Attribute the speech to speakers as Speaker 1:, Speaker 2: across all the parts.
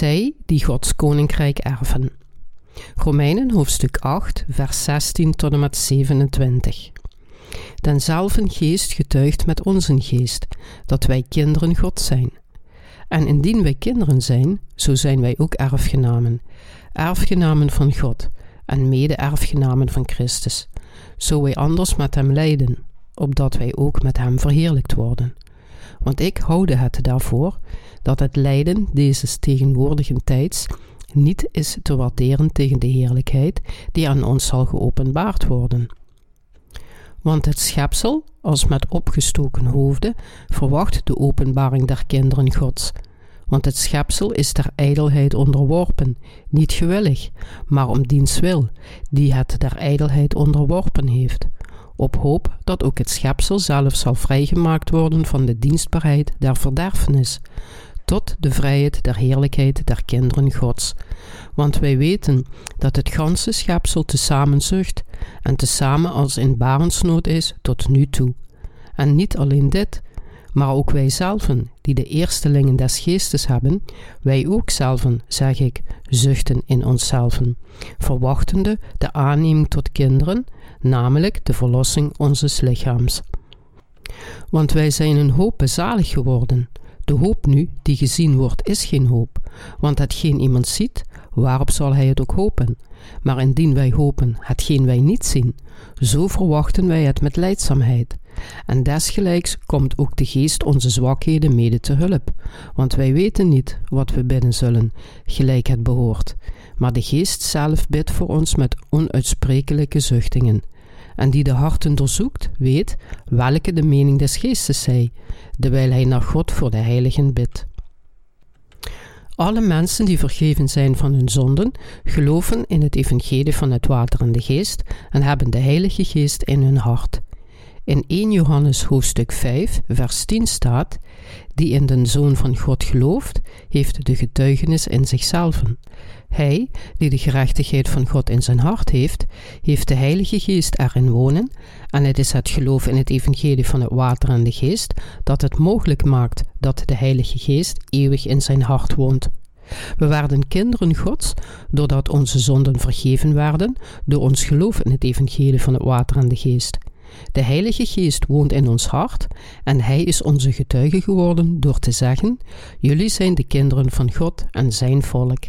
Speaker 1: zij die Gods koninkrijk erven. Romeinen hoofdstuk 8, vers 16 tot en met 27. Denzelfde geest getuigt met onze geest dat wij kinderen God zijn. En indien wij kinderen zijn, zo zijn wij ook erfgenamen, erfgenamen van God en mede-erfgenamen van Christus, zo wij anders met hem lijden, opdat wij ook met hem verheerlijkt worden. Want ik houde het daarvoor dat het lijden deze tegenwoordige tijds niet is te waarderen tegen de heerlijkheid die aan ons zal geopenbaard worden. Want het schepsel, als met opgestoken hoofden, verwacht de openbaring der kinderen Gods. Want het schepsel is der ijdelheid onderworpen, niet gewillig, maar om diens wil, die het der ijdelheid onderworpen heeft, op hoop dat ook het schepsel zelf zal vrijgemaakt worden van de dienstbaarheid der verderfenis, tot de vrijheid der heerlijkheid der kinderen Gods. Want wij weten dat het ganse schepsel tezamen zucht en tezamen als in barensnood is tot nu toe. En niet alleen dit, maar ook wij zelven, die de eerstelingen des geestes hebben, wij ook zelven, zeg ik, zuchten in onszelven, verwachtende de aanneming tot kinderen, namelijk de verlossing onzes lichaams. Want wij zijn een hoop bezalig geworden, de hoop nu, die gezien wordt, is geen hoop, want hetgeen iemand ziet, waarop zal hij het ook hopen? Maar indien wij hopen hetgeen wij niet zien, zo verwachten wij het met leidzaamheid. En desgelijks komt ook de geest onze zwakheden mede te hulp, want wij weten niet wat we bidden zullen, gelijk het behoort. Maar de geest zelf bidt voor ons met onuitsprekelijke zuchtingen en die de harten doorzoekt, weet welke de mening des geestes zij, terwijl hij naar God voor de heiligen bidt. Alle mensen die vergeven zijn van hun zonden, geloven in het evangelie van het water en de geest en hebben de Heilige Geest in hun hart. In 1 Johannes hoofdstuk 5, vers 10 staat: Die in den Zoon van God gelooft, heeft de getuigenis in zichzelf. Hij, die de gerechtigheid van God in zijn hart heeft, heeft de Heilige Geest erin wonen, en het is het geloof in het evangelie van het water en de geest dat het mogelijk maakt dat de Heilige Geest eeuwig in zijn hart woont. We werden kinderen Gods doordat onze zonden vergeven werden door ons geloof in het evangelie van het water en de geest. De Heilige Geest woont in ons hart en Hij is onze getuige geworden door te zeggen: Jullie zijn de kinderen van God en Zijn volk.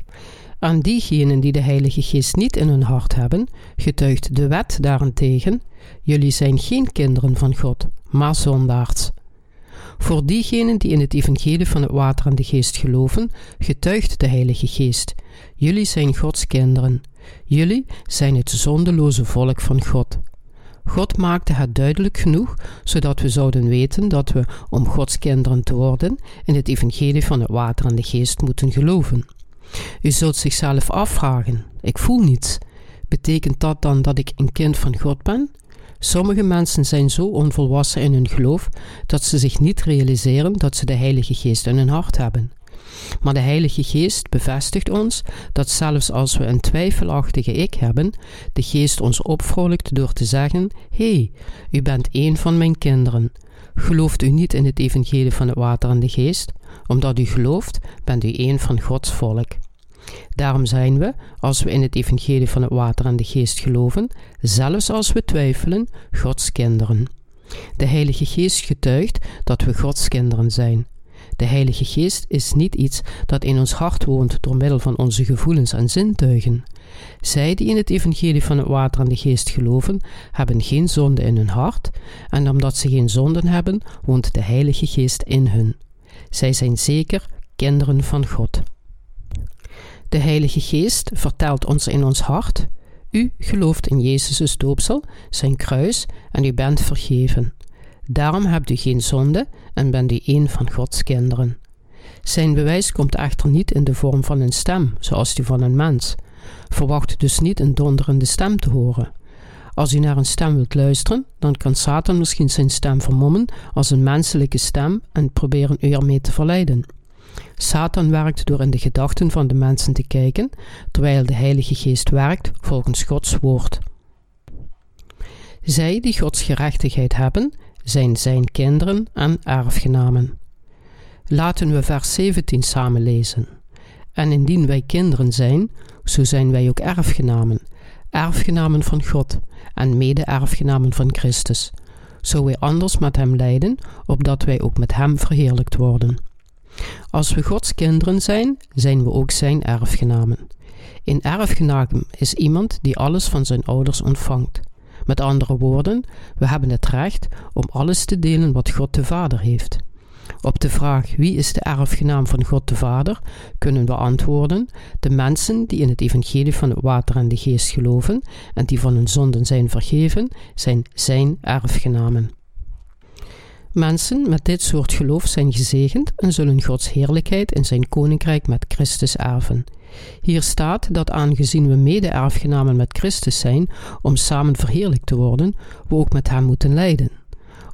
Speaker 1: Aan diegenen die de Heilige Geest niet in hun hart hebben, getuigt de wet daarentegen: Jullie zijn geen kinderen van God, maar zondaars. Voor diegenen die in het evangelie van het water en de geest geloven, getuigt de Heilige Geest: Jullie zijn Gods kinderen. Jullie zijn het zondeloze volk van God. God maakte het duidelijk genoeg, zodat we zouden weten dat we, om Gods kinderen te worden, in het evangelie van het water en de geest moeten geloven. U zult zichzelf afvragen: ik voel niets. Betekent dat dan dat ik een kind van God ben? Sommige mensen zijn zo onvolwassen in hun geloof dat ze zich niet realiseren dat ze de Heilige Geest in hun hart hebben. Maar de Heilige Geest bevestigt ons dat zelfs als we een twijfelachtige ik hebben, de Geest ons opvrolijkt door te zeggen: Hé, hey, u bent een van mijn kinderen. Gelooft u niet in het evangelie van het water en de geest? Omdat u gelooft, bent u een van Gods volk. Daarom zijn we, als we in het evangelie van het water en de geest geloven, zelfs als we twijfelen, Gods kinderen. De Heilige Geest getuigt dat we Gods kinderen zijn. De Heilige Geest is niet iets dat in ons hart woont door middel van onze gevoelens en zintuigen. Zij die in het evangelie van het water en de geest geloven, hebben geen zonde in hun hart, en omdat ze geen zonden hebben, woont de Heilige Geest in hun. Zij zijn zeker kinderen van God. De Heilige Geest vertelt ons in ons hart: U gelooft in Jezus' doopsel, zijn kruis, en u bent vergeven. Daarom hebt u geen zonde en bent u een van Gods kinderen. Zijn bewijs komt echter niet in de vorm van een stem, zoals die van een mens. Verwacht dus niet een donderende stem te horen. Als u naar een stem wilt luisteren, dan kan Satan misschien zijn stem vermommen als een menselijke stem en proberen u ermee te verleiden. Satan werkt door in de gedachten van de mensen te kijken, terwijl de Heilige Geest werkt volgens Gods woord. Zij die Gods gerechtigheid hebben, zijn zijn kinderen en erfgenamen. Laten we vers 17 samen lezen. En indien wij kinderen zijn, zo zijn wij ook erfgenamen, erfgenamen van God en mede-erfgenamen van Christus, zo wij anders met Hem lijden, opdat wij ook met Hem verheerlijkt worden. Als we Gods kinderen zijn, zijn we ook Zijn erfgenamen. Een erfgenaam is iemand die alles van zijn ouders ontvangt. Met andere woorden, we hebben het recht om alles te delen wat God de Vader heeft. Op de vraag wie is de erfgenaam van God de Vader, kunnen we antwoorden: de mensen die in het evangelie van het water en de geest geloven en die van hun zonden zijn vergeven, zijn zijn erfgenamen. Mensen met dit soort geloof zijn gezegend en zullen Gods heerlijkheid in zijn koninkrijk met Christus erven. Hier staat dat aangezien we mede-erfgenamen met Christus zijn, om samen verheerlijkt te worden, we ook met Hem moeten lijden.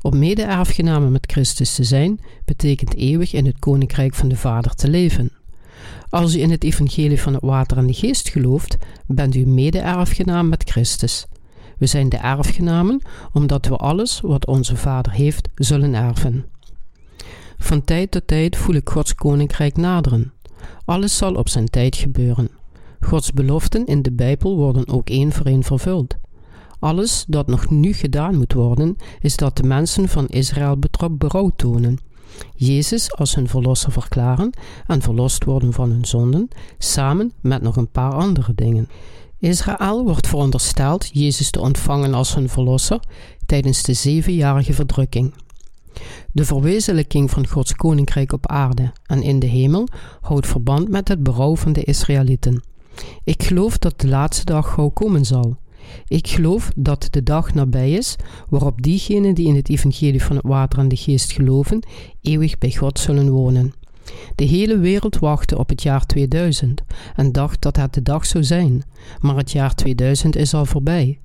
Speaker 1: Om mede-erfgenamen met Christus te zijn, betekent eeuwig in het koninkrijk van de Vader te leven. Als u in het evangelie van het water en de geest gelooft, bent u mede-erfgenaam met Christus. We zijn de erfgenamen omdat we alles wat onze Vader heeft zullen erven. Van tijd tot tijd voel ik Gods koninkrijk naderen. Alles zal op zijn tijd gebeuren. Gods beloften in de Bijbel worden ook één voor één vervuld. Alles dat nog nu gedaan moet worden, is dat de mensen van Israël berouw tonen. Jezus als hun verlosser verklaren en verlost worden van hun zonden, samen met nog een paar andere dingen. Israël wordt verondersteld Jezus te ontvangen als hun verlosser tijdens de zevenjarige verdrukking. De verwezenlijking van Gods koninkrijk op aarde en in de hemel houdt verband met het berouw van de Israëlieten. Ik geloof dat de laatste dag gauw komen zal. Ik geloof dat de dag nabij is waarop diegenen die in het evangelie van het water en de geest geloven, eeuwig bij God zullen wonen. De hele wereld wachtte op het jaar 2000 en dacht dat het de dag zou zijn, maar het jaar 2000 is al voorbij.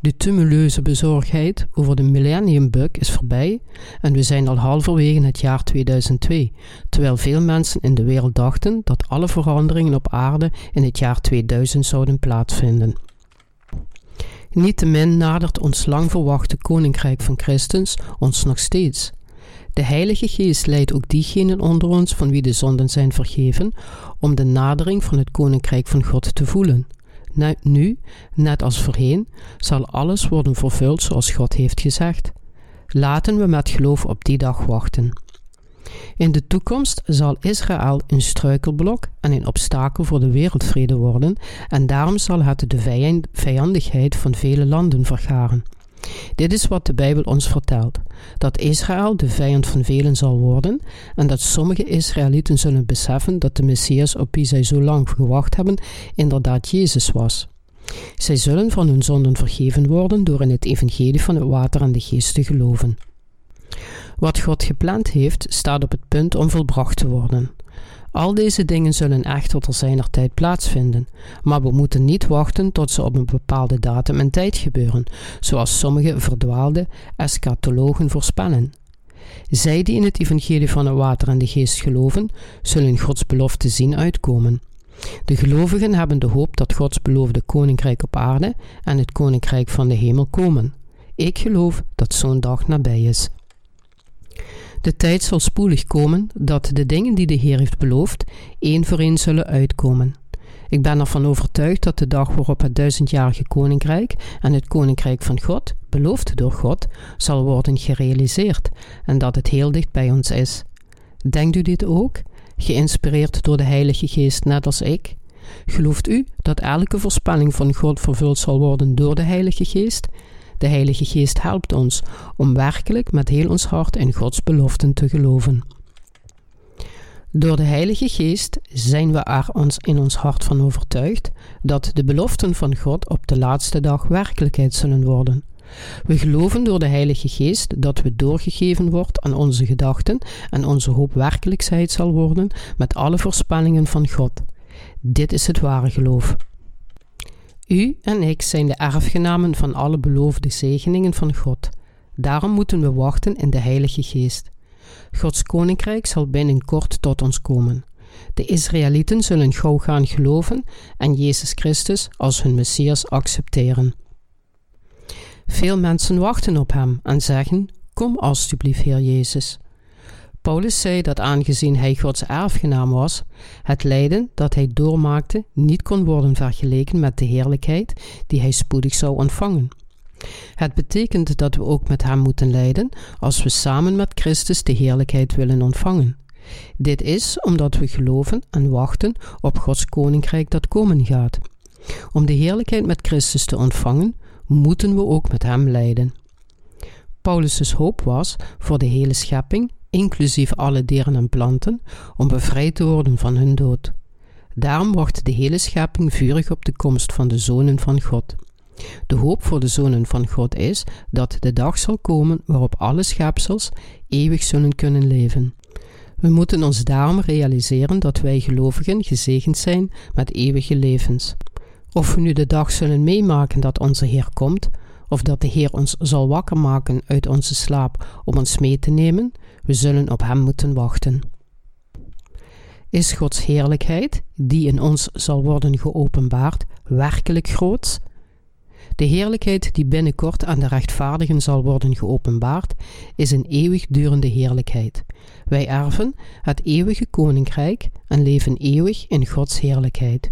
Speaker 1: De tumuleuze bezorgdheid over de millenniumbug is voorbij en we zijn al halverwege het jaar 2002, terwijl veel mensen in de wereld dachten dat alle veranderingen op aarde in het jaar 2000 zouden plaatsvinden. Niettemin nadert ons lang verwachte koninkrijk van Christus ons nog steeds. De Heilige Geest leidt ook diegenen onder ons van wie de zonden zijn vergeven, om de nadering van het koninkrijk van God te voelen. Nu, net als voorheen, zal alles worden vervuld zoals God heeft gezegd. Laten we met geloof op die dag wachten. In de toekomst zal Israël een struikelblok en een obstakel voor de wereldvrede worden, en daarom zal het de vijandigheid van vele landen vergaren. Dit is wat de Bijbel ons vertelt: dat Israël de vijand van velen zal worden en dat sommige Israëlieten zullen beseffen dat de Messias op wie zij zo lang gewacht hebben, inderdaad Jezus was. Zij zullen van hun zonden vergeven worden door in het evangelie van het water en de geest te geloven. Wat God gepland heeft, staat op het punt om volbracht te worden. Al deze dingen zullen echter ter zijner tijd plaatsvinden, maar we moeten niet wachten tot ze op een bepaalde datum en tijd gebeuren, zoals sommige verdwaalde eschatologen voorspellen. Zij die in het evangelie van het water en de geest geloven, zullen Gods belofte zien uitkomen. De gelovigen hebben de hoop dat Gods beloofde koninkrijk op aarde en het koninkrijk van de hemel komen. Ik geloof dat zo'n dag nabij is. De tijd zal spoedig komen dat de dingen die de Heer heeft beloofd, één voor één zullen uitkomen. Ik ben ervan overtuigd dat de dag waarop het duizendjarige koninkrijk en het koninkrijk van God, beloofd door God, zal worden gerealiseerd en dat het heel dicht bij ons is. Denkt u dit ook? Geïnspireerd door de Heilige Geest, net als ik? Gelooft u dat elke voorspelling van God vervuld zal worden door de Heilige Geest? De Heilige Geest helpt ons om werkelijk met heel ons hart in Gods beloften te geloven. Door de Heilige Geest zijn we er ons in ons hart van overtuigd dat de beloften van God op de laatste dag werkelijkheid zullen worden. We geloven door de Heilige Geest dat we doorgegeven wordt aan onze gedachten en onze hoop werkelijkheid zal worden met alle voorspellingen van God. Dit is het ware geloof. U en ik zijn de erfgenamen van alle beloofde zegeningen van God. Daarom moeten we wachten in de Heilige Geest. Gods koninkrijk zal binnenkort tot ons komen. De Israëlieten zullen gauw gaan geloven en Jezus Christus als hun Messias accepteren. Veel mensen wachten op Hem en zeggen: Kom alstublieft, Heer Jezus. Paulus zei dat aangezien hij Gods erfgenaam was, het lijden dat hij doormaakte niet kon worden vergeleken met de heerlijkheid die hij spoedig zou ontvangen. Het betekent dat we ook met hem moeten lijden als we samen met Christus de heerlijkheid willen ontvangen. Dit is omdat we geloven en wachten op Gods koninkrijk dat komen gaat. Om de heerlijkheid met Christus te ontvangen, moeten we ook met hem lijden. Paulus' hoop was voor de hele schepping, inclusief alle dieren en planten, om bevrijd te worden van hun dood. Daarom wacht de hele schepping vurig op de komst van de zonen van God. De hoop voor de zonen van God is dat de dag zal komen waarop alle schepsels eeuwig zullen kunnen leven. We moeten ons daarom realiseren dat wij gelovigen gezegend zijn met eeuwige levens. Of we nu de dag zullen meemaken dat onze Heer komt, of dat de Heer ons zal wakker maken uit onze slaap om ons mee te nemen, we zullen op Hem moeten wachten. Is Gods heerlijkheid, die in ons zal worden geopenbaard, werkelijk groot? De heerlijkheid die binnenkort aan de rechtvaardigen zal worden geopenbaard, is een eeuwigdurende heerlijkheid. Wij erven het eeuwige koninkrijk en leven eeuwig in Gods heerlijkheid.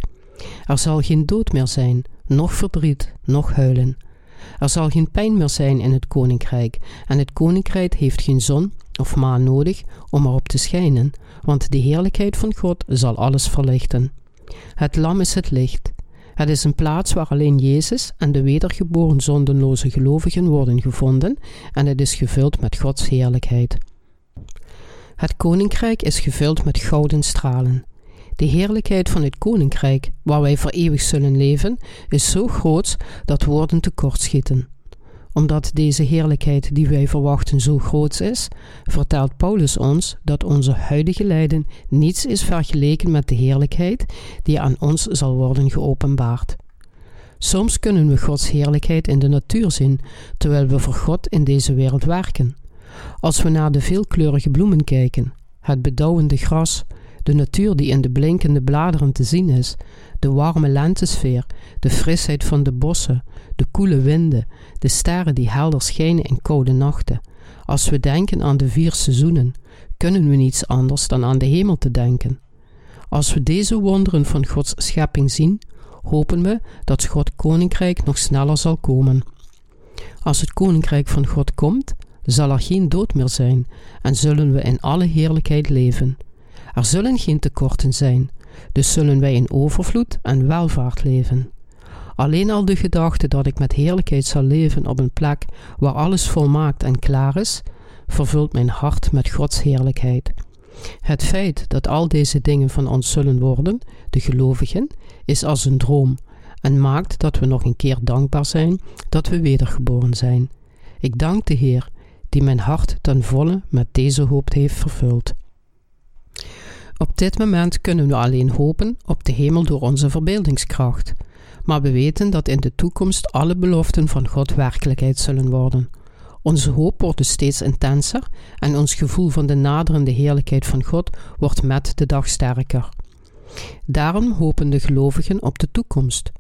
Speaker 1: Er zal geen dood meer zijn, noch verdriet, noch huilen. Er zal geen pijn meer zijn in het koninkrijk, en het koninkrijk heeft geen zon of maan nodig om erop te schijnen, want de heerlijkheid van God zal alles verlichten. Het lam is het licht. Het is een plaats waar alleen Jezus en de wedergeboren zondenloze gelovigen worden gevonden, en het is gevuld met Gods heerlijkheid. Het koninkrijk is gevuld met gouden stralen. De heerlijkheid van het koninkrijk, waar wij voor eeuwig zullen leven, is zo groot dat woorden tekortschieten. Omdat deze heerlijkheid die wij verwachten zo groot is, vertelt Paulus ons dat onze huidige lijden niets is vergeleken met de heerlijkheid die aan ons zal worden geopenbaard. Soms kunnen we Gods heerlijkheid in de natuur zien, terwijl we voor God in deze wereld werken. Als we naar de veelkleurige bloemen kijken, het bedauwende gras, de natuur die in de blinkende bladeren te zien is, de warme lentesfeer, de frisheid van de bossen, de koele winden, de sterren die helder schijnen in koude nachten. Als we denken aan de vier seizoenen, kunnen we niets anders dan aan de hemel te denken. Als we deze wonderen van Gods schepping zien, hopen we dat God koninkrijk nog sneller zal komen. Als het koninkrijk van God komt, zal er geen dood meer zijn en zullen we in alle heerlijkheid leven. Er zullen geen tekorten zijn, dus zullen wij in overvloed en welvaart leven. Alleen al de gedachte dat ik met heerlijkheid zal leven op een plek waar alles volmaakt en klaar is, vervult mijn hart met Gods heerlijkheid. Het feit dat al deze dingen van ons zullen worden, de gelovigen, is als een droom en maakt dat we nog een keer dankbaar zijn dat we wedergeboren zijn. Ik dank de Heer die mijn hart ten volle met deze hoop heeft vervuld. Op dit moment kunnen we alleen hopen op de hemel door onze verbeeldingskracht, maar we weten dat in de toekomst alle beloften van God werkelijkheid zullen worden. Onze hoop wordt dus steeds intenser en ons gevoel van de naderende heerlijkheid van God wordt met de dag sterker. Daarom hopen de gelovigen op de toekomst.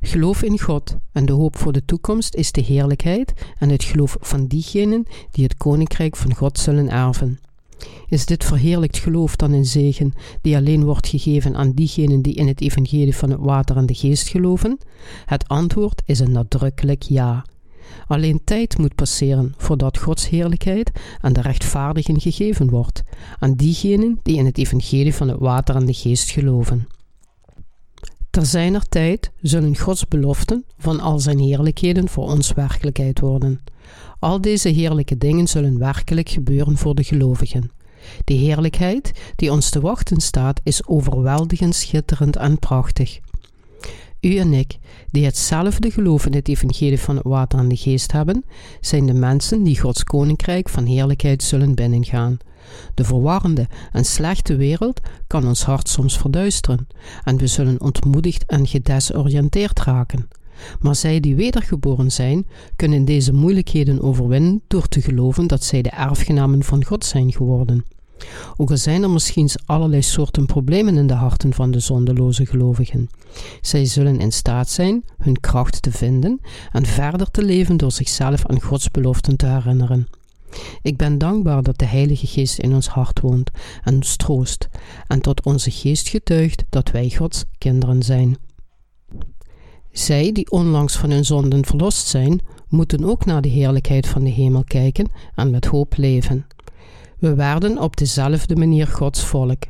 Speaker 1: Geloof in God en de hoop voor de toekomst is de heerlijkheid en het geloof van diegenen die het koninkrijk van God zullen erven. Is dit verheerlijkt geloof dan een zegen die alleen wordt gegeven aan diegenen die in het evangelie van het water en de geest geloven? Het antwoord is een nadrukkelijk ja. Alleen tijd moet passeren voordat Gods heerlijkheid aan de rechtvaardigen gegeven wordt, aan diegenen die in het evangelie van het water en de geest geloven. Ter zijner tijd zullen Gods beloften van al zijn heerlijkheden voor ons werkelijkheid worden. Al deze heerlijke dingen zullen werkelijk gebeuren voor de gelovigen. De heerlijkheid die ons te wachten staat is overweldigend schitterend en prachtig. U en ik, die hetzelfde geloof in het evangelie van het water en de geest hebben, zijn de mensen die Gods koninkrijk van heerlijkheid zullen binnengaan. De verwarrende en slechte wereld kan ons hart soms verduisteren en we zullen ontmoedigd en gedesoriënteerd raken. Maar zij die wedergeboren zijn, kunnen deze moeilijkheden overwinnen door te geloven dat zij de erfgenamen van God zijn geworden. Ook al zijn er misschien allerlei soorten problemen in de harten van de zondeloze gelovigen. Zij zullen in staat zijn hun kracht te vinden en verder te leven door zichzelf aan Gods beloften te herinneren. Ik ben dankbaar dat de Heilige Geest in ons hart woont en ons troost, en tot onze geest getuigt dat wij Gods kinderen zijn. Zij die onlangs van hun zonden verlost zijn, moeten ook naar de heerlijkheid van de hemel kijken en met hoop leven. We werden op dezelfde manier Gods volk.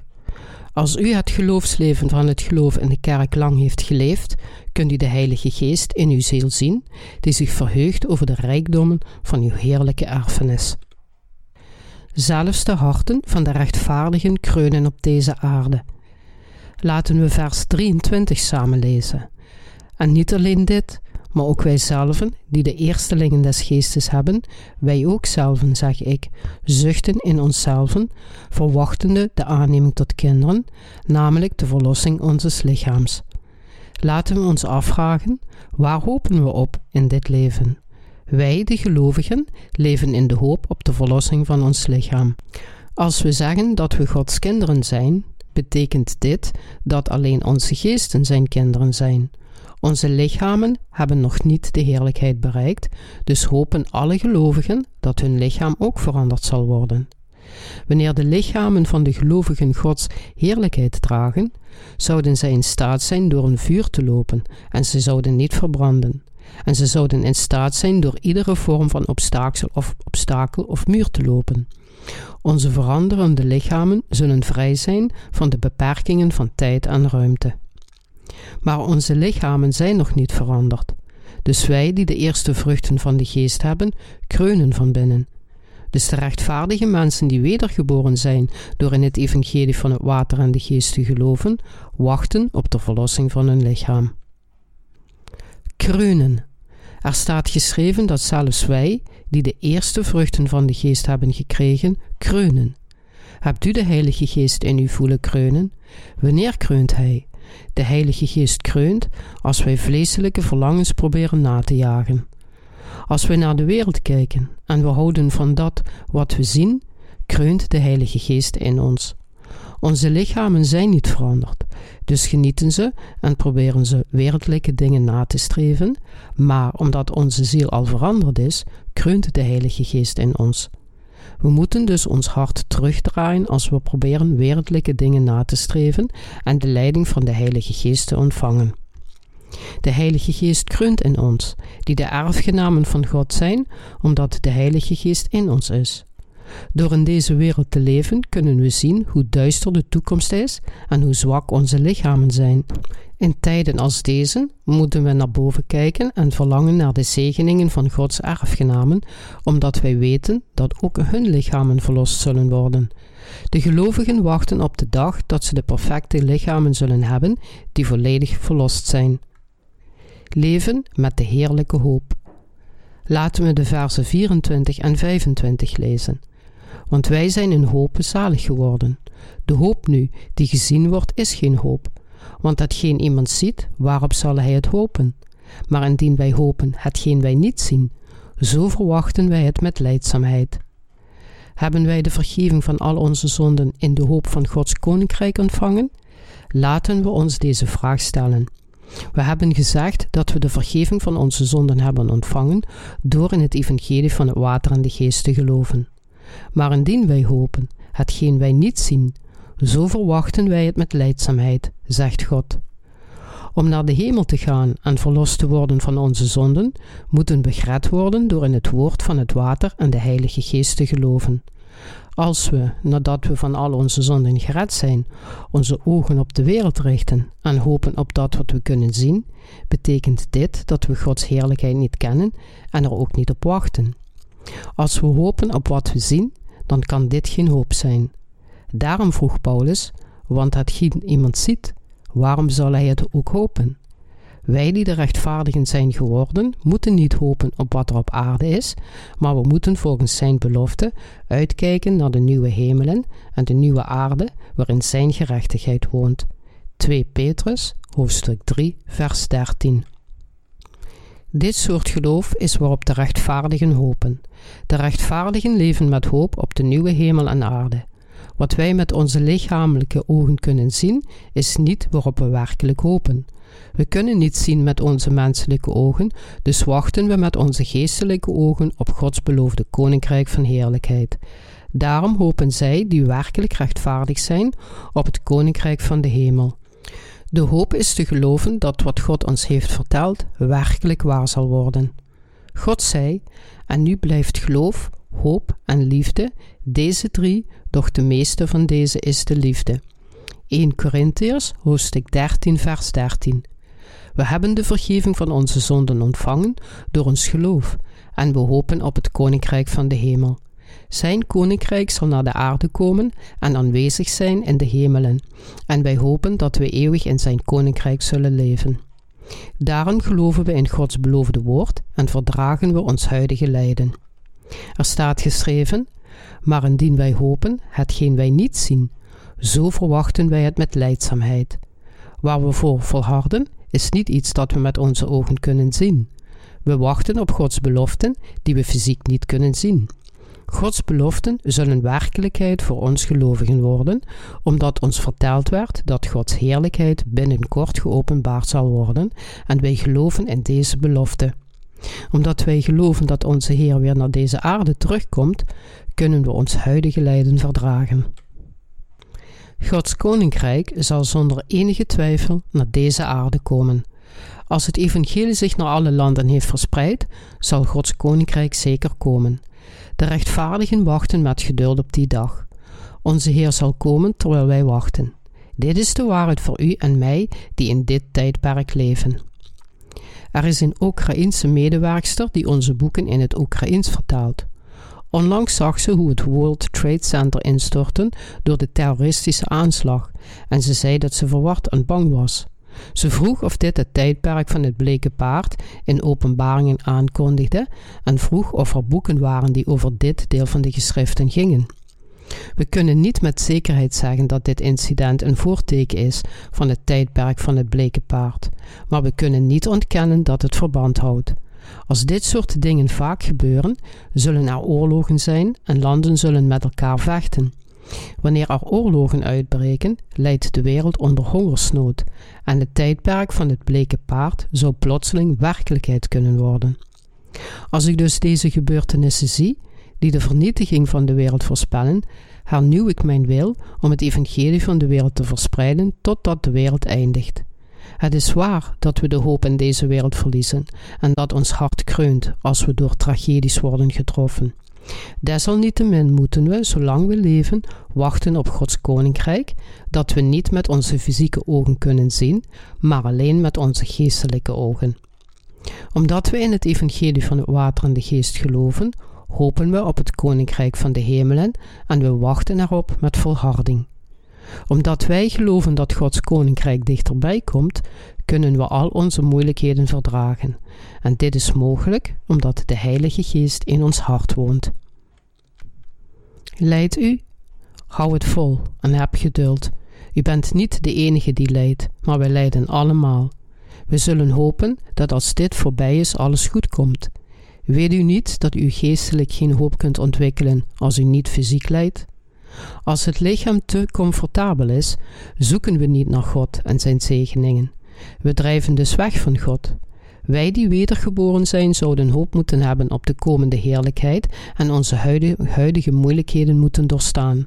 Speaker 1: Als u het geloofsleven van het geloof in de kerk lang heeft geleefd, kunt u de Heilige Geest in uw ziel zien, die zich verheugt over de rijkdommen van uw heerlijke erfenis. Zelfs de harten van de rechtvaardigen kreunen op deze aarde. Laten we vers 23 samen lezen. En niet alleen dit, maar ook wij zelven, die de eerstelingen des geestes hebben, wij ook zelven, zeg ik, zuchten in onszelven, verwachtende de aanneming tot kinderen, namelijk de verlossing onzes lichaams. Laten we ons afvragen, waar hopen we op in dit leven? Wij, de gelovigen, leven in de hoop op de verlossing van ons lichaam. Als we zeggen dat we Gods kinderen zijn, betekent dit dat alleen onze geesten zijn kinderen zijn. Onze lichamen hebben nog niet de heerlijkheid bereikt, dus hopen alle gelovigen dat hun lichaam ook veranderd zal worden. Wanneer de lichamen van de gelovigen Gods heerlijkheid dragen, zouden zij in staat zijn door een vuur te lopen en ze zouden niet verbranden. En ze zouden in staat zijn door iedere vorm van obstakel of, of muur te lopen. Onze veranderende lichamen zullen vrij zijn van de beperkingen van tijd en ruimte. Maar onze lichamen zijn nog niet veranderd. Dus wij die de eerste vruchten van de geest hebben, kreunen van binnen. Dus de rechtvaardige mensen die wedergeboren zijn door in het evangelie van het water en de geest te geloven, wachten op de verlossing van hun lichaam. Kreunen. Er staat geschreven dat zelfs wij, die de eerste vruchten van de geest hebben gekregen, kreunen. Hebt u de Heilige Geest in u voelen kreunen? Wanneer kreunt Hij? De Heilige Geest kreunt als wij vleeselijke verlangens proberen na te jagen. Als we naar de wereld kijken en we houden van dat wat we zien, kreunt de Heilige Geest in ons. Onze lichamen zijn niet veranderd, dus genieten ze en proberen ze wereldlijke dingen na te streven, maar omdat onze ziel al veranderd is, kreunt de Heilige Geest in ons. We moeten dus ons hart terugdraaien als we proberen wereldlijke dingen na te streven en de leiding van de Heilige Geest te ontvangen. De Heilige Geest kreunt in ons, die de erfgenamen van God zijn, omdat de Heilige Geest in ons is. Door in deze wereld te leven kunnen we zien hoe duister de toekomst is en hoe zwak onze lichamen zijn. In tijden als deze moeten we naar boven kijken en verlangen naar de zegeningen van Gods erfgenamen, omdat wij weten dat ook hun lichamen verlost zullen worden. De gelovigen wachten op de dag dat ze de perfecte lichamen zullen hebben die volledig verlost zijn. Leven met de heerlijke hoop. Laten we de versen 24 en 25 lezen. Want wij zijn in hoop zalig geworden. De hoop nu, die gezien wordt, is geen hoop want hetgeen iemand ziet, waarop zal hij het hopen? Maar indien wij hopen hetgeen wij niet zien, zo verwachten wij het met leidzaamheid. Hebben wij de vergeving van al onze zonden in de hoop van Gods koninkrijk ontvangen? Laten we ons deze vraag stellen. We hebben gezegd dat we de vergeving van onze zonden hebben ontvangen door in het evangelie van het water en de geest te geloven. Maar indien wij hopen hetgeen wij niet zien, zo verwachten wij het met leidzaamheid, zegt God. Om naar de hemel te gaan en verlost te worden van onze zonden, moeten we gered worden door in het woord van het water en de Heilige Geest te geloven. Als we, nadat we van al onze zonden gered zijn, onze ogen op de wereld richten en hopen op dat wat we kunnen zien, betekent dit dat we Gods heerlijkheid niet kennen en er ook niet op wachten. Als we hopen op wat we zien, dan kan dit geen hoop zijn. Daarom vroeg Paulus: Want hetgeen iemand ziet, waarom zal hij het ook hopen? Wij die de rechtvaardigen zijn geworden, moeten niet hopen op wat er op aarde is, maar we moeten volgens zijn belofte uitkijken naar de nieuwe hemelen en de nieuwe aarde waarin zijn gerechtigheid woont. 2 Petrus, hoofdstuk 3, vers 13. Dit soort geloof is waarop de rechtvaardigen hopen. De rechtvaardigen leven met hoop op de nieuwe hemel en aarde. Wat wij met onze lichamelijke ogen kunnen zien, is niet waarop we werkelijk hopen. We kunnen niet zien met onze menselijke ogen, dus wachten we met onze geestelijke ogen op Gods beloofde koninkrijk van heerlijkheid. Daarom hopen zij die werkelijk rechtvaardig zijn op het koninkrijk van de hemel. De hoop is te geloven dat wat God ons heeft verteld werkelijk waar zal worden. God zei, en nu blijft geloof, hoop en liefde, deze drie, doch de meeste van deze is de liefde. 1 Korintiërs, hoofdstuk 13, vers 13. We hebben de vergeving van onze zonden ontvangen door ons geloof en we hopen op het koninkrijk van de hemel. Zijn koninkrijk zal naar de aarde komen en aanwezig zijn in de hemelen, en wij hopen dat we eeuwig in zijn koninkrijk zullen leven. Daarom geloven we in Gods beloofde woord en verdragen we ons huidige lijden. Er staat geschreven: Maar indien wij hopen hetgeen wij niet zien, zo verwachten wij het met leidzaamheid. Waar we voor volharden, is niet iets dat we met onze ogen kunnen zien. We wachten op Gods beloften die we fysiek niet kunnen zien. Gods beloften zullen werkelijkheid voor ons gelovigen worden, omdat ons verteld werd dat Gods heerlijkheid binnenkort geopenbaard zal worden, en wij geloven in deze belofte. Omdat wij geloven dat onze Heer weer naar deze aarde terugkomt, kunnen we ons huidige lijden verdragen. Gods koninkrijk zal zonder enige twijfel naar deze aarde komen. Als het evangelie zich naar alle landen heeft verspreid, zal Gods koninkrijk zeker komen. De rechtvaardigen wachten met geduld op die dag. Onze Heer zal komen terwijl wij wachten. Dit is de waarheid voor u en mij die in dit tijdperk leven. Er is een Oekraïense medewerkster die onze boeken in het Oekraïens vertaalt. Onlangs zag ze hoe het World Trade Center instortte door de terroristische aanslag en ze zei dat ze verward en bang was. Ze vroeg of dit het tijdperk van het bleke paard in openbaringen aankondigde en vroeg of er boeken waren die over dit deel van de geschriften gingen. We kunnen niet met zekerheid zeggen dat dit incident een voorteken is van het tijdperk van het bleke paard, maar we kunnen niet ontkennen dat het verband houdt. Als dit soort dingen vaak gebeuren, zullen er oorlogen zijn en landen zullen met elkaar vechten. Wanneer er oorlogen uitbreken, leidt de wereld onder hongersnood en het tijdperk van het bleke paard zou plotseling werkelijkheid kunnen worden. Als ik dus deze gebeurtenissen zie, die de vernietiging van de wereld voorspellen, hernieuw ik mijn wil om het evangelie van de wereld te verspreiden totdat de wereld eindigt. Het is waar dat we de hoop in deze wereld verliezen en dat ons hart kreunt als we door tragedies worden getroffen. Desalniettemin moeten we, zolang we leven, wachten op Gods koninkrijk, dat we niet met onze fysieke ogen kunnen zien, maar alleen met onze geestelijke ogen. Omdat we in het evangelie van het water en de geest geloven, hopen we op het koninkrijk van de hemelen en we wachten erop met volharding. Omdat wij geloven dat Gods koninkrijk dichterbij komt, kunnen we al onze moeilijkheden verdragen. En dit is mogelijk omdat de Heilige Geest in ons hart woont. Leid u? Hou het vol en heb geduld. U bent niet de enige die lijdt, maar wij lijden allemaal. We zullen hopen dat als dit voorbij is, alles goed komt. Weet u niet dat u geestelijk geen hoop kunt ontwikkelen als u niet fysiek lijdt? Als het lichaam te comfortabel is, zoeken we niet naar God en zijn zegeningen. We drijven dus weg van God. Wij die wedergeboren zijn, zouden hoop moeten hebben op de komende heerlijkheid en onze huidige moeilijkheden moeten doorstaan.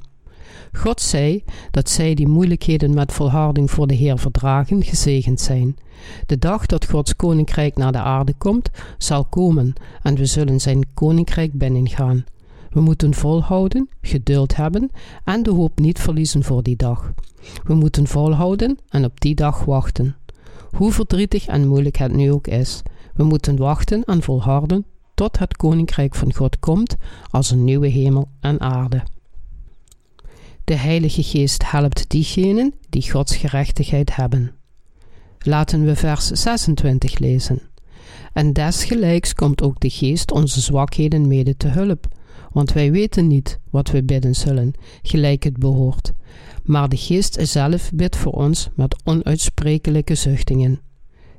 Speaker 1: God zei dat zij die moeilijkheden met volharding voor de Heer verdragen, gezegend zijn. De dag dat Gods koninkrijk naar de aarde komt, zal komen en we zullen zijn koninkrijk binnengaan. We moeten volhouden, geduld hebben en de hoop niet verliezen voor die dag. We moeten volhouden en op die dag wachten. Hoe verdrietig en moeilijk het nu ook is, we moeten wachten en volharden tot het koninkrijk van God komt als een nieuwe hemel en aarde. De Heilige Geest helpt diegenen die Gods gerechtigheid hebben. Laten we vers 26 lezen. En desgelijks komt ook de Geest onze zwakheden mede te hulp, want wij weten niet wat we bidden zullen, gelijk het behoort maar de Geest zelf bidt voor ons met onuitsprekelijke zuchtingen.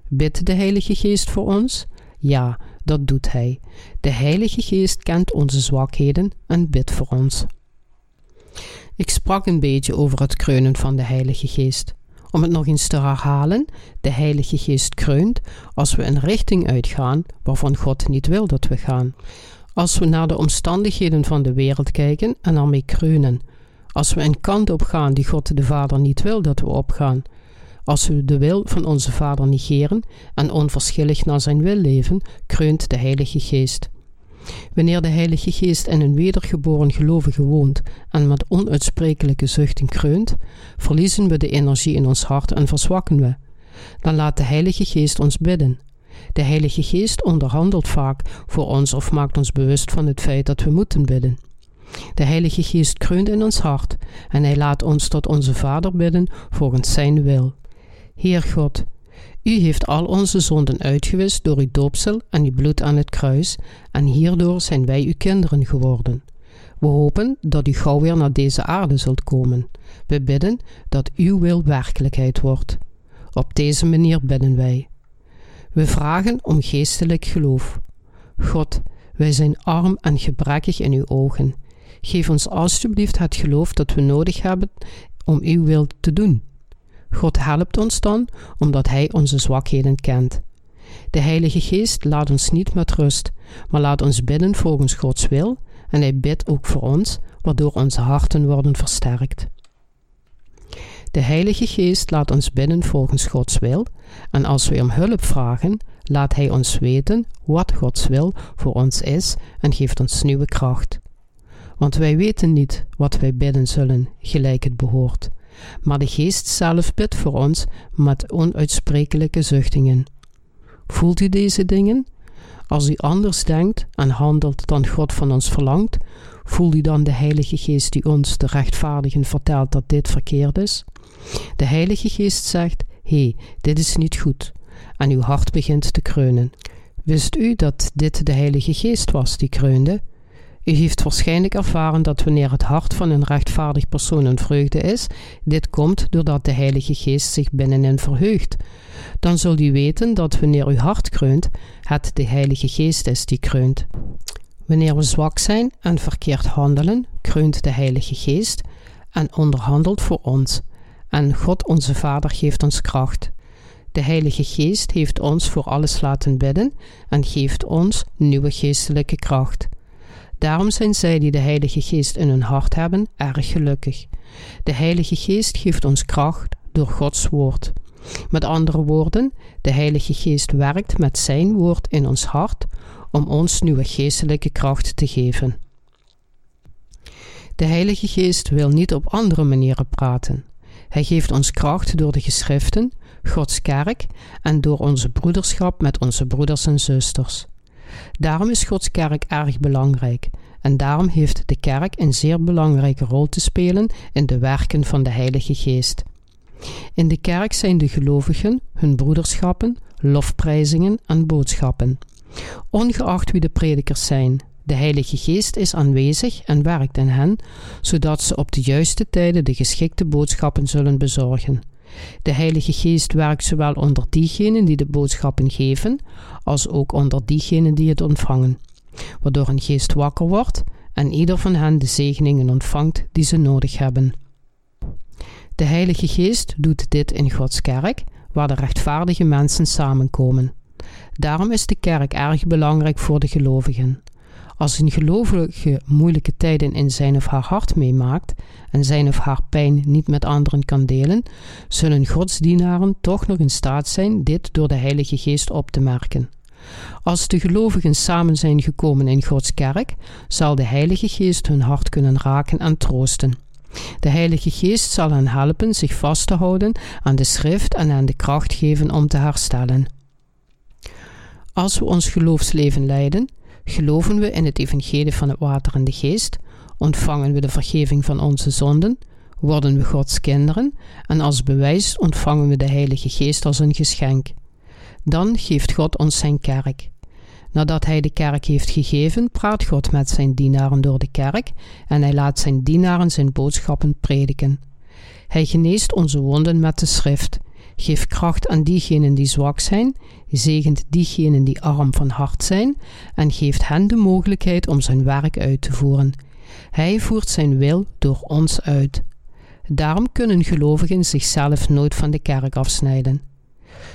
Speaker 1: Bidt de Heilige Geest voor ons? Ja, dat doet Hij. De Heilige Geest kent onze zwakheden en bidt voor ons. Ik sprak een beetje over het kreunen van de Heilige Geest. Om het nog eens te herhalen, de Heilige Geest kreunt als we een richting uitgaan waarvan God niet wil dat we gaan. Als we naar de omstandigheden van de wereld kijken en daarmee kreunen. Als we een kant op gaan die God de Vader niet wil dat we opgaan. Als we de wil van onze Vader negeren en onverschillig naar zijn wil leven, kreunt de Heilige Geest. Wanneer de Heilige Geest in een wedergeboren gelovige woont en met onuitsprekelijke zuchting kreunt, verliezen we de energie in ons hart en verzwakken we. Dan laat de Heilige Geest ons bidden. De Heilige Geest onderhandelt vaak voor ons of maakt ons bewust van het feit dat we moeten bidden. De Heilige Geest kreunt in ons hart en hij laat ons tot onze Vader bidden volgens zijn wil. Heer God, u heeft al onze zonden uitgewist door uw doopsel en uw bloed aan het kruis, en hierdoor zijn wij uw kinderen geworden. We hopen dat u gauw weer naar deze aarde zult komen. We bidden dat uw wil werkelijkheid wordt. Op deze manier bidden wij. We vragen om geestelijk geloof. God, wij zijn arm en gebrekkig in uw ogen. Geef ons alstublieft het geloof dat we nodig hebben om uw wil te doen. God helpt ons dan omdat Hij onze zwakheden kent. De Heilige Geest laat ons niet met rust, maar laat ons bidden volgens Gods wil en Hij bidt ook voor ons, waardoor onze harten worden versterkt. De Heilige Geest laat ons bidden volgens Gods wil en als we om hulp vragen, laat Hij ons weten wat Gods wil voor ons is en geeft ons nieuwe kracht. Want wij weten niet wat wij bidden zullen, gelijk het behoort maar de geest zelf bidt voor ons met onuitsprekelijke zuchtingen. Voelt u deze dingen? Als u anders denkt en handelt dan God van ons verlangt, voelt u dan de Heilige Geest die ons, de rechtvaardigen, vertelt dat dit verkeerd is? De Heilige Geest zegt: Hé, hey, dit is niet goed. En uw hart begint te kreunen. Wist u dat dit de Heilige Geest was die kreunde? U heeft waarschijnlijk ervaren dat wanneer het hart van een rechtvaardig persoon een vreugde is, dit komt doordat de Heilige Geest zich binnenin verheugt. Dan zult u weten dat wanneer uw hart kreunt, het de Heilige Geest is die kreunt. Wanneer we zwak zijn en verkeerd handelen, kreunt de Heilige Geest en onderhandelt voor ons. En God onze Vader geeft ons kracht. De Heilige Geest heeft ons voor alles laten bidden en geeft ons nieuwe geestelijke kracht. Daarom zijn zij die de Heilige Geest in hun hart hebben erg gelukkig. De Heilige Geest geeft ons kracht door Gods woord. Met andere woorden, de Heilige Geest werkt met Zijn woord in ons hart om ons nieuwe geestelijke kracht te geven. De Heilige Geest wil niet op andere manieren praten. Hij geeft ons kracht door de geschriften, Gods kerk en door onze broederschap met onze broeders en zusters. Daarom is Gods kerk erg belangrijk en daarom heeft de kerk een zeer belangrijke rol te spelen in de werken van de Heilige Geest. In de kerk zijn de gelovigen hun broederschappen, lofprijzingen en boodschappen. Ongeacht wie de predikers zijn, de Heilige Geest is aanwezig en werkt in hen, zodat ze op de juiste tijden de geschikte boodschappen zullen bezorgen. De Heilige Geest werkt zowel onder diegenen die de boodschappen geven, als ook onder diegenen die het ontvangen, waardoor een geest wakker wordt en ieder van hen de zegeningen ontvangt die ze nodig hebben. De Heilige Geest doet dit in Gods kerk, waar de rechtvaardige mensen samenkomen. Daarom is de kerk erg belangrijk voor de gelovigen. Als een gelovige moeilijke tijden in zijn of haar hart meemaakt en zijn of haar pijn niet met anderen kan delen, zullen godsdienaren toch nog in staat zijn dit door de Heilige Geest op te merken. Als de gelovigen samen zijn gekomen in Gods kerk, zal de Heilige Geest hun hart kunnen raken en troosten. De Heilige Geest zal hen helpen zich vast te houden aan de schrift en hen de kracht geven om te herstellen. Als we ons geloofsleven leiden, Geloven we in het evangelie van het water en de geest? Ontvangen we de vergeving van onze zonden? Worden we Gods kinderen? En als bewijs ontvangen we de Heilige Geest als een geschenk. Dan geeft God ons zijn kerk. Nadat hij de kerk heeft gegeven, praat God met zijn dienaren door de kerk en hij laat zijn dienaren zijn boodschappen prediken. Hij geneest onze wonden met de schrift, geeft kracht aan diegenen die zwak zijn, zegent diegenen die arm van hart zijn en geeft hen de mogelijkheid om zijn werk uit te voeren. Hij voert zijn wil door ons uit. Daarom kunnen gelovigen zichzelf nooit van de kerk afsnijden.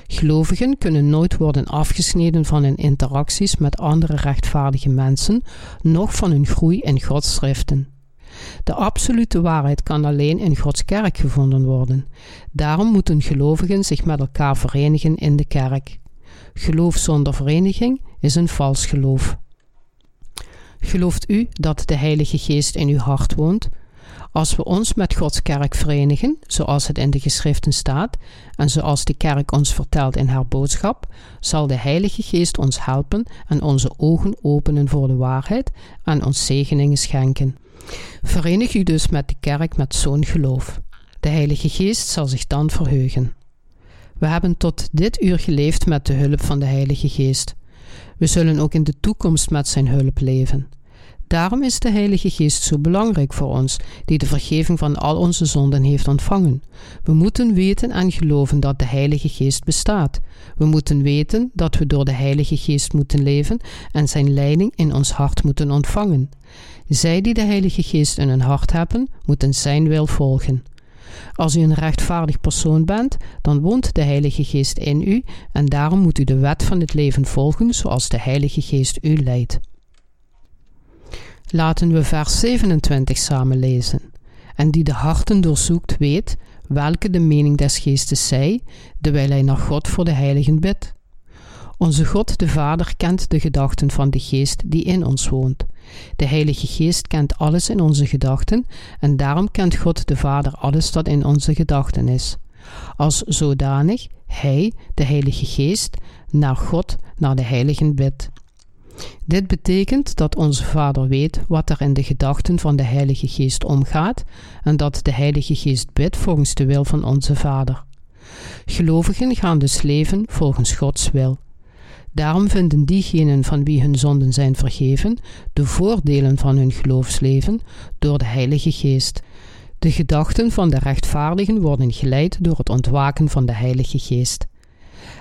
Speaker 1: Gelovigen kunnen nooit worden afgesneden van hun interacties met andere rechtvaardige mensen, noch van hun groei in Gods schriften. De absolute waarheid kan alleen in Gods kerk gevonden worden. Daarom moeten gelovigen zich met elkaar verenigen in de kerk. Geloof zonder vereniging is een vals geloof. Gelooft u dat de Heilige Geest in uw hart woont? Als we ons met Gods kerk verenigen, zoals het in de geschriften staat en zoals de kerk ons vertelt in haar boodschap, zal de Heilige Geest ons helpen en onze ogen openen voor de waarheid en ons zegeningen schenken. Verenig u dus met de kerk met zo'n geloof. De Heilige Geest zal zich dan verheugen. We hebben tot dit uur geleefd met de hulp van de Heilige Geest. We zullen ook in de toekomst met zijn hulp leven. Daarom is de Heilige Geest zo belangrijk voor ons, die de vergeving van al onze zonden heeft ontvangen. We moeten weten en geloven dat de Heilige Geest bestaat. We moeten weten dat we door de Heilige Geest moeten leven en zijn leiding in ons hart moeten ontvangen. Zij die de Heilige Geest in hun hart hebben, moeten zijn wil volgen. Als u een rechtvaardig persoon bent, dan woont de Heilige Geest in u en daarom moet u de wet van het leven volgen zoals de Heilige Geest u leidt. Laten we vers 27 samen lezen. En die de harten doorzoekt, weet welke de mening des geestes zij, terwijl hij naar God voor de heiligen bidt. Onze God de Vader kent de gedachten van de Geest die in ons woont. De Heilige Geest kent alles in onze gedachten en daarom kent God de Vader alles dat in onze gedachten is. Als zodanig Hij, de Heilige Geest, naar God, naar de Heiligen bidt. Dit betekent dat onze Vader weet wat er in de gedachten van de Heilige Geest omgaat en dat de Heilige Geest bidt volgens de wil van onze Vader. Gelovigen gaan dus leven volgens Gods wil. Daarom vinden diegenen van wie hun zonden zijn vergeven de voordelen van hun geloofsleven door de Heilige Geest. De gedachten van de rechtvaardigen worden geleid door het ontwaken van de Heilige Geest.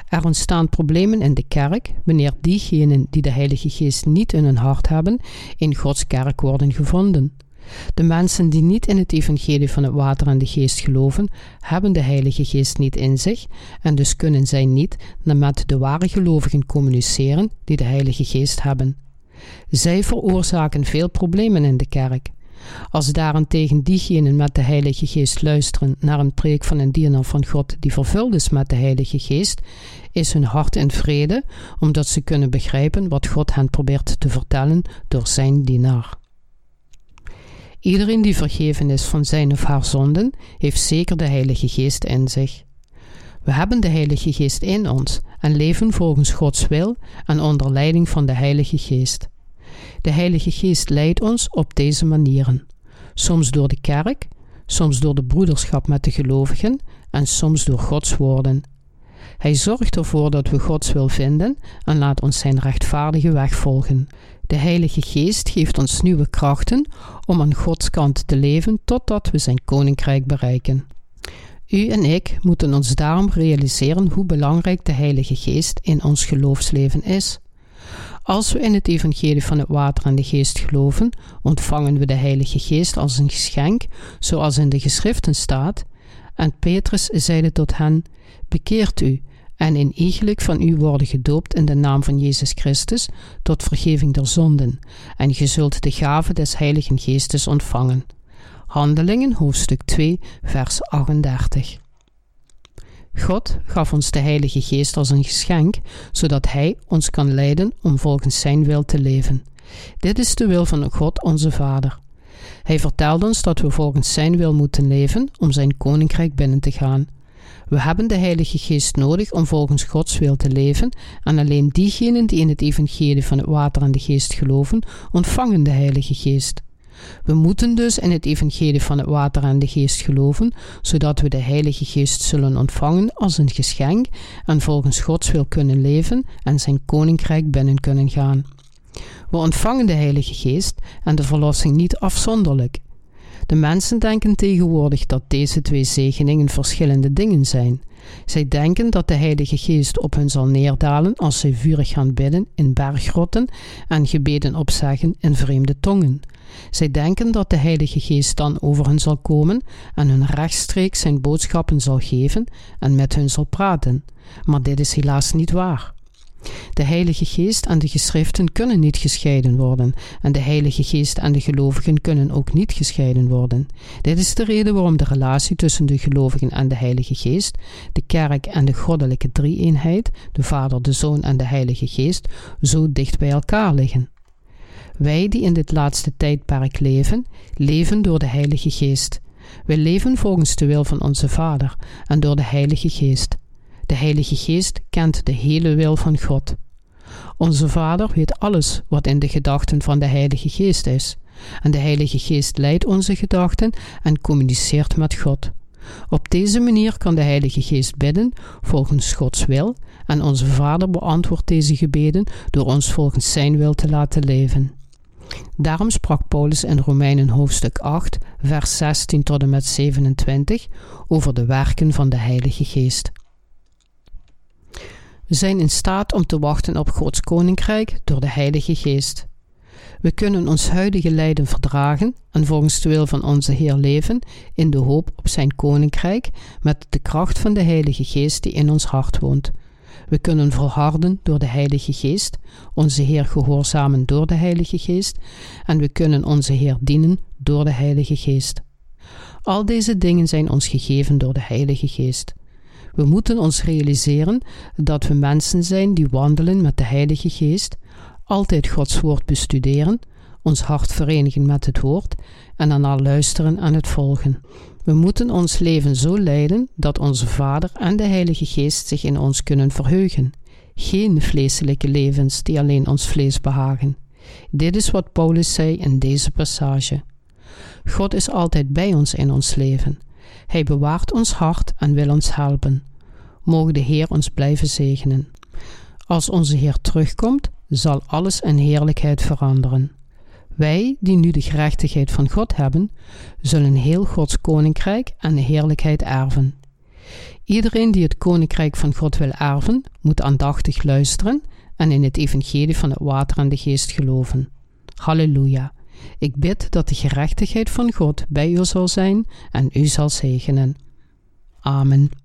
Speaker 1: Er ontstaan problemen in de kerk wanneer diegenen die de Heilige Geest niet in hun hart hebben, in Gods kerk worden gevonden. De mensen die niet in het evangelie van het water en de geest geloven, hebben de Heilige Geest niet in zich en dus kunnen zij niet met de ware gelovigen communiceren die de Heilige Geest hebben. Zij veroorzaken veel problemen in de kerk. Als daarentegen diegenen met de Heilige Geest luisteren naar een preek van een dienaar van God die vervuld is met de Heilige Geest, is hun hart in vrede, omdat ze kunnen begrijpen wat God hen probeert te vertellen door zijn dienaar. Iedereen die vergeven is van zijn of haar zonden, heeft zeker de Heilige Geest in zich. We hebben de Heilige Geest in ons en leven volgens Gods wil en onder leiding van de Heilige Geest. De Heilige Geest leidt ons op deze manieren: soms door de kerk, soms door de broederschap met de gelovigen en soms door Gods woorden. Hij zorgt ervoor dat we Gods wil vinden en laat ons zijn rechtvaardige weg volgen. De Heilige Geest geeft ons nieuwe krachten om aan Gods kant te leven totdat we zijn koninkrijk bereiken. U en ik moeten ons daarom realiseren hoe belangrijk de Heilige Geest in ons geloofsleven is. Als we in het evangelie van het water en de geest geloven, ontvangen we de Heilige Geest als een geschenk, zoals in de geschriften staat. En Petrus zeide tot hen: Bekeert u en in iegelijk van u worden gedoopt in de naam van Jezus Christus tot vergeving der zonden, en je zult de gave des Heiligen Geestes ontvangen. Handelingen hoofdstuk 2, vers 38. God gaf ons de Heilige Geest als een geschenk, zodat Hij ons kan leiden om volgens Zijn wil te leven. Dit is de wil van God onze Vader. Hij vertelt ons dat we volgens Zijn wil moeten leven om Zijn koninkrijk binnen te gaan. We hebben de Heilige Geest nodig om volgens Gods wil te leven, en alleen diegenen die in het evangelie van het water en de geest geloven, ontvangen de Heilige Geest. We moeten dus in het evangelie van het water en de geest geloven, zodat we de Heilige Geest zullen ontvangen als een geschenk en volgens Gods wil kunnen leven en zijn koninkrijk binnen kunnen gaan. We ontvangen de Heilige Geest en de verlossing niet afzonderlijk. De mensen denken tegenwoordig dat deze twee zegeningen verschillende dingen zijn. Zij denken dat de Heilige Geest op hen zal neerdalen als zij vurig gaan bidden in berggrotten en gebeden opzeggen in vreemde tongen. Zij denken dat de Heilige Geest dan over hen zal komen en hun rechtstreeks zijn boodschappen zal geven en met hun zal praten. Maar dit is helaas niet waar. De Heilige Geest en de geschriften kunnen niet gescheiden worden, en de Heilige Geest en de gelovigen kunnen ook niet gescheiden worden. Dit is de reden waarom de relatie tussen de gelovigen en de Heilige Geest, de kerk en de goddelijke drie-eenheid, de Vader, de Zoon en de Heilige Geest, zo dicht bij elkaar liggen. Wij die in dit laatste tijdperk leven, leven door de Heilige Geest. Wij leven volgens de wil van onze Vader en door de Heilige Geest. De Heilige Geest kent de hele wil van God. Onze Vader weet alles wat in de gedachten van de Heilige Geest is. En de Heilige Geest leidt onze gedachten en communiceert met God. Op deze manier kan de Heilige Geest bidden volgens Gods wil en onze Vader beantwoordt deze gebeden door ons volgens Zijn wil te laten leven. Daarom sprak Paulus in Romeinen hoofdstuk 8, vers 16 tot en met 27 over de werken van de Heilige Geest. We zijn in staat om te wachten op Gods koninkrijk door de Heilige Geest. We kunnen ons huidige lijden verdragen en volgens de wil van onze Heer leven in de hoop op Zijn koninkrijk met de kracht van de Heilige Geest die in ons hart woont. We kunnen volharden door de Heilige Geest, onze Heer gehoorzamen door de Heilige Geest en we kunnen onze Heer dienen door de Heilige Geest. Al deze dingen zijn ons gegeven door de Heilige Geest. We moeten ons realiseren dat we mensen zijn die wandelen met de Heilige Geest, altijd Gods Woord bestuderen, ons hart verenigen met het Woord en daarna luisteren en het volgen. We moeten ons leven zo leiden dat onze Vader en de Heilige Geest zich in ons kunnen verheugen. Geen vleeselijke levens die alleen ons vlees behagen. Dit is wat Paulus zei in deze passage. God is altijd bij ons in ons leven. Hij bewaart ons hart en wil ons helpen. Mogen de Heer ons blijven zegenen. Als onze Heer terugkomt, zal alles in heerlijkheid veranderen. Wij, die nu de gerechtigheid van God hebben, zullen heel Gods koninkrijk en de heerlijkheid erven. Iedereen die het koninkrijk van God wil erven, moet aandachtig luisteren en in het evangelie van het water en de geest geloven. Halleluja. Ik bid dat de gerechtigheid van God bij u zal zijn en u zal zegenen. Amen.